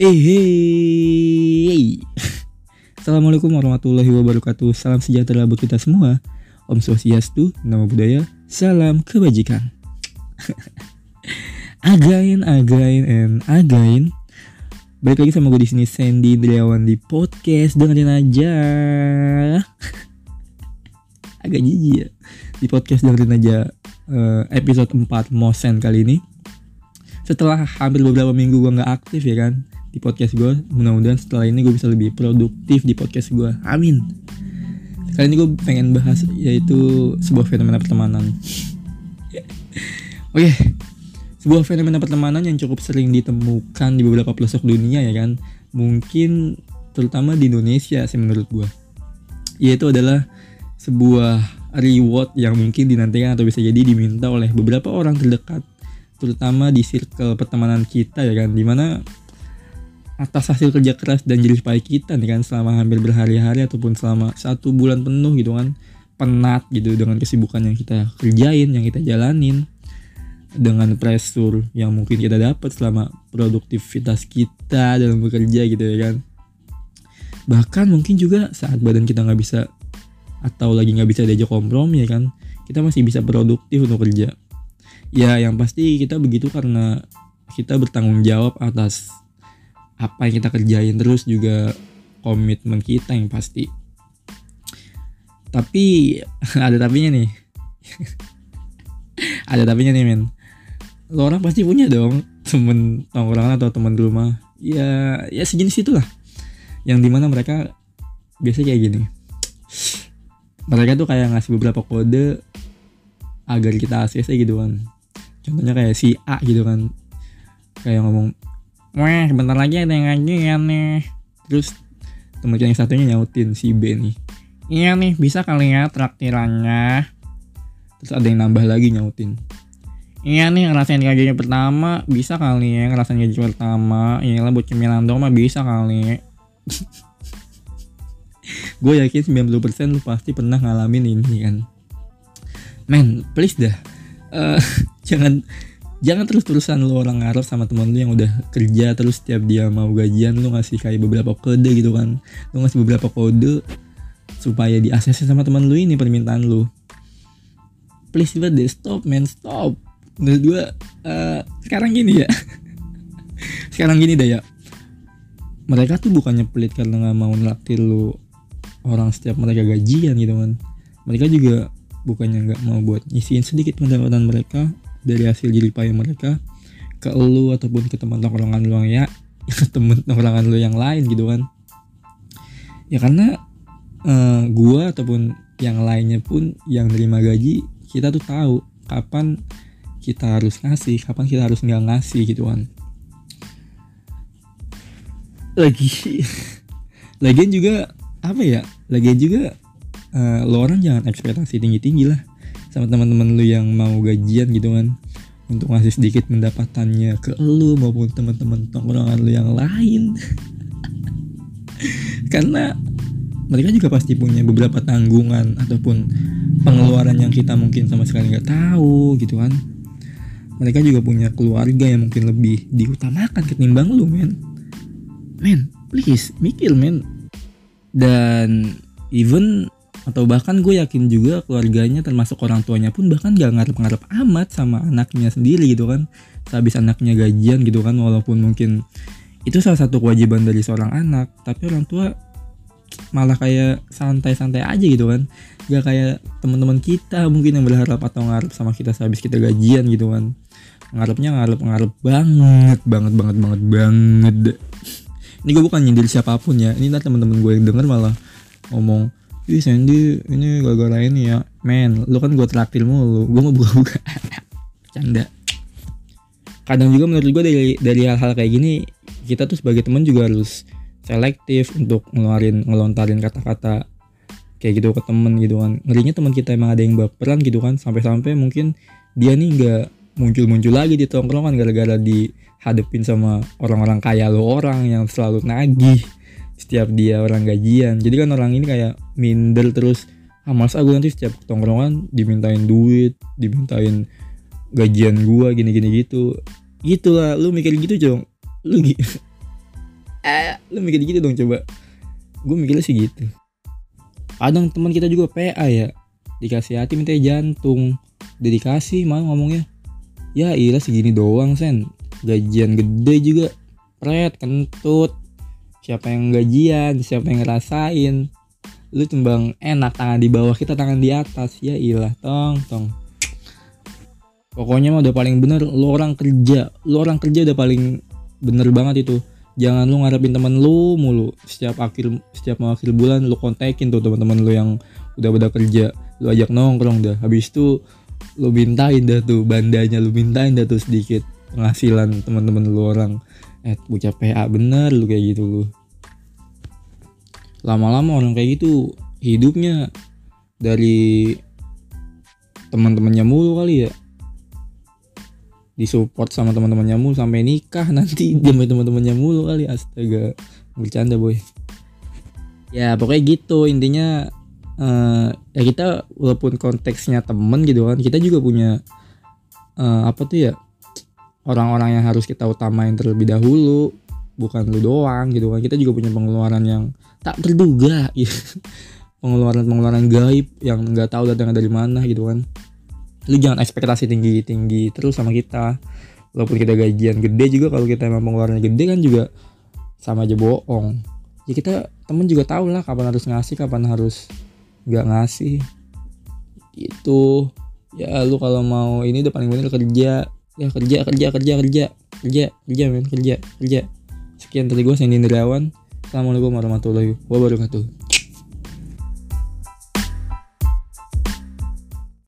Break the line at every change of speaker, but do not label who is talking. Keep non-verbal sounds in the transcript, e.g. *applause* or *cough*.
Eh, hey. Assalamualaikum warahmatullahi wabarakatuh. Salam sejahtera buat kita semua. Om Swastiastu, Namo Buddhaya, salam kebajikan. *laughs* again, again, and again. Balik lagi sama gue di sini Sandy Driawan di podcast dengerin aja. *laughs* Agak jijik ya di podcast dengerin aja uh, episode 4 Mosen kali ini. Setelah hampir beberapa minggu gue nggak aktif ya kan di podcast gue, mudah-mudahan setelah ini gue bisa lebih produktif di podcast gue. Amin. Kali ini gue pengen bahas yaitu sebuah fenomena pertemanan. Oke, okay. sebuah fenomena pertemanan yang cukup sering ditemukan di beberapa pelosok dunia ya kan. Mungkin terutama di Indonesia sih menurut gue. Yaitu adalah sebuah reward yang mungkin dinantikan atau bisa jadi diminta oleh beberapa orang terdekat terutama di circle pertemanan kita ya kan di mana atas hasil kerja keras dan jerih payah kita nih kan selama hampir berhari-hari ataupun selama satu bulan penuh gitu kan penat gitu dengan kesibukan yang kita kerjain yang kita jalanin dengan pressure yang mungkin kita dapat selama produktivitas kita dalam bekerja gitu ya kan. Bahkan mungkin juga saat badan kita nggak bisa atau lagi nggak bisa diajak kompromi ya kan kita masih bisa produktif untuk kerja. Ya yang pasti kita begitu karena kita bertanggung jawab atas apa yang kita kerjain terus juga komitmen kita yang pasti. Tapi *laughs* ada tapinya nih. *laughs* Ada tapinya nih men. Lo orang pasti punya dong temen tongkrongan atau temen rumah. Ya ya sejenis itulah. Yang di mana mereka biasa kayak gini. Mereka tuh kayak ngasih beberapa kode agar kita ACC gitu kan. Contohnya kayak si A gitu kan. Kayak ngomong wah bentar lagi ada yang ngajian nih. Terus temen yang satunya nyautin si B nih. Iya nih bisa kali ya traktirannya. Terus ada yang nambah lagi nyautin. Iya nih ngerasain gajinya pertama bisa kali ya ngerasain gaji pertama. Iya lah buat cemilan dong mah bisa kali. *laughs* Gue yakin 90% lu pasti pernah ngalamin ini kan. Men please dah. Uh, *laughs* jangan jangan terus-terusan lu orang ngarep sama temen lu yang udah kerja terus setiap dia mau gajian lu ngasih kayak beberapa kode gitu kan. Lu ngasih beberapa kode supaya di ACC sama teman lu ini permintaan lu. Please banget deh stop man stop. Menurut gue uh, sekarang gini ya. *laughs* Sekarang gini deh ya. Mereka tuh bukannya pelit karena nggak mau ngelaktir lu orang setiap mereka gajian gitu kan. Mereka juga bukannya nggak mau buat nyisiin sedikit pendapatan mereka dari hasil jerih payah mereka ke lu ataupun ke teman tongkrongan lu yang ya ke *laughs* teman tongkrongan lu yang lain gitu kan. Ya karena uh, gua ataupun yang lainnya pun yang nerima gaji kita tuh tahu kapan kita harus ngasih kapan kita harus nggak ngasih gitu kan. Lagi *laughs* lagian juga apa ya lagi juga uh, lo orang jangan ekspektasi tinggi tinggi lah sama teman-teman lu yang mau gajian gitu kan untuk ngasih sedikit pendapatannya ke lu maupun teman-teman tongkrongan lu yang lain. *laughs* Karena mereka juga pasti punya beberapa tanggungan ataupun pengeluaran yang kita mungkin sama sekali nggak tahu gitu kan. Mereka juga punya keluarga yang mungkin lebih diutamakan ketimbang lu men. Men please mikir men. Dan even atau bahkan gue yakin juga keluarganya termasuk orang tuanya pun bahkan gak ngarep-ngarep amat sama anaknya sendiri gitu kan. Sehabis anaknya gajian gitu kan walaupun mungkin itu salah satu kewajiban dari seorang anak tapi orang tua malah kayak santai-santai aja gitu kan. Gak kayak teman-teman kita mungkin yang berharap atau ngarep sama kita sehabis kita gajian gitu kan. Ngarepnya ngarep-ngarep banget banget banget banget banget. Ini gue bukan nyindir siapa pun ya. Ini nanti teman-teman gue yang denger malah ngomong Ih Sandy ini gara-gara ini ya. Men lu kan gue traktir mulu. Gue mau buka-buka. *laughs* Canda. Kadang juga menurut gue dari dari hal-hal kayak gini Kita tuh sebagai teman juga harus selektif Untuk ngeluarin ngelontarin kata-kata Kayak gitu ke temen gitu kan. Ngerinya teman kita emang ada yang baperan gitu kan. Sampai-sampai mungkin dia nih gak muncul-muncul lagi di tongkrongan Gara-gara di hadepin sama orang-orang kaya lo orang yang selalu nagih setiap dia orang gajian. Jadi kan orang ini kayak minder terus. Ah masa gue nanti setiap tongkrongan dimintain duit dimintain gajian gue gini-gini gitu. Gitulah lu mikir gitu cong lu *laughs* lu mikir gitu dong coba. Gue mikirnya sih gitu. Kadang teman kita juga PA ya dikasih hati minta jantung. Dedikasi malah ngomongnya. Ya iya segini doang sen. Gajian gede juga. Pret kentut siapa yang gajian siapa yang ngerasain. Lu timbang enak tangan di bawah kita tangan di atas. Ya ilah tong tong. Pokoknya mah udah paling bener lu orang kerja lu orang kerja udah paling bener banget itu. Jangan lu ngarepin temen lu mulu. Setiap akhir setiap mau akhir bulan lu kontekin tuh teman-teman lu yang udah udah kerja. Lu ajak nongkrong dah. Habis itu lu mintain dah tuh bandanya lu mintain dah tuh sedikit penghasilan teman-teman lu orang eh bocah PA bener lu kayak gitu lu. Lama-lama orang kayak gitu hidupnya dari teman-temannya mulu kali ya. Disupport sama teman-temannya mulu sampai nikah nanti *laughs* sama teman-temannya mulu kali astaga. Bercanda boy. Ya pokoknya gitu. Intinya uh, ya kita walaupun konteksnya temen gitu kan kita juga punya uh, apa tuh ya orang-orang yang harus kita utamain terlebih dahulu bukan lu doang gitu kan. Kita juga punya pengeluaran yang tak terduga gitu *laughs* pengeluaran-pengeluaran gaib yang nggak tahu datangnya dari mana gitu kan. Lu jangan ekspektasi tinggi tinggi terus sama kita. Walaupun kita gajian gede juga kalau kita emang pengeluarannya gede kan juga sama aja bohong. Ya kita temen juga tahu lah kapan harus ngasih kapan harus nggak ngasih. Itu ya lu kalau mau ini udah paling bener kerja ya kerja kerja kerja kerja. Kerja kerja men. Kerja kerja. Sekian dari gue Sandy Indrawan assalamualaikum warahmatullahi wabarakatuh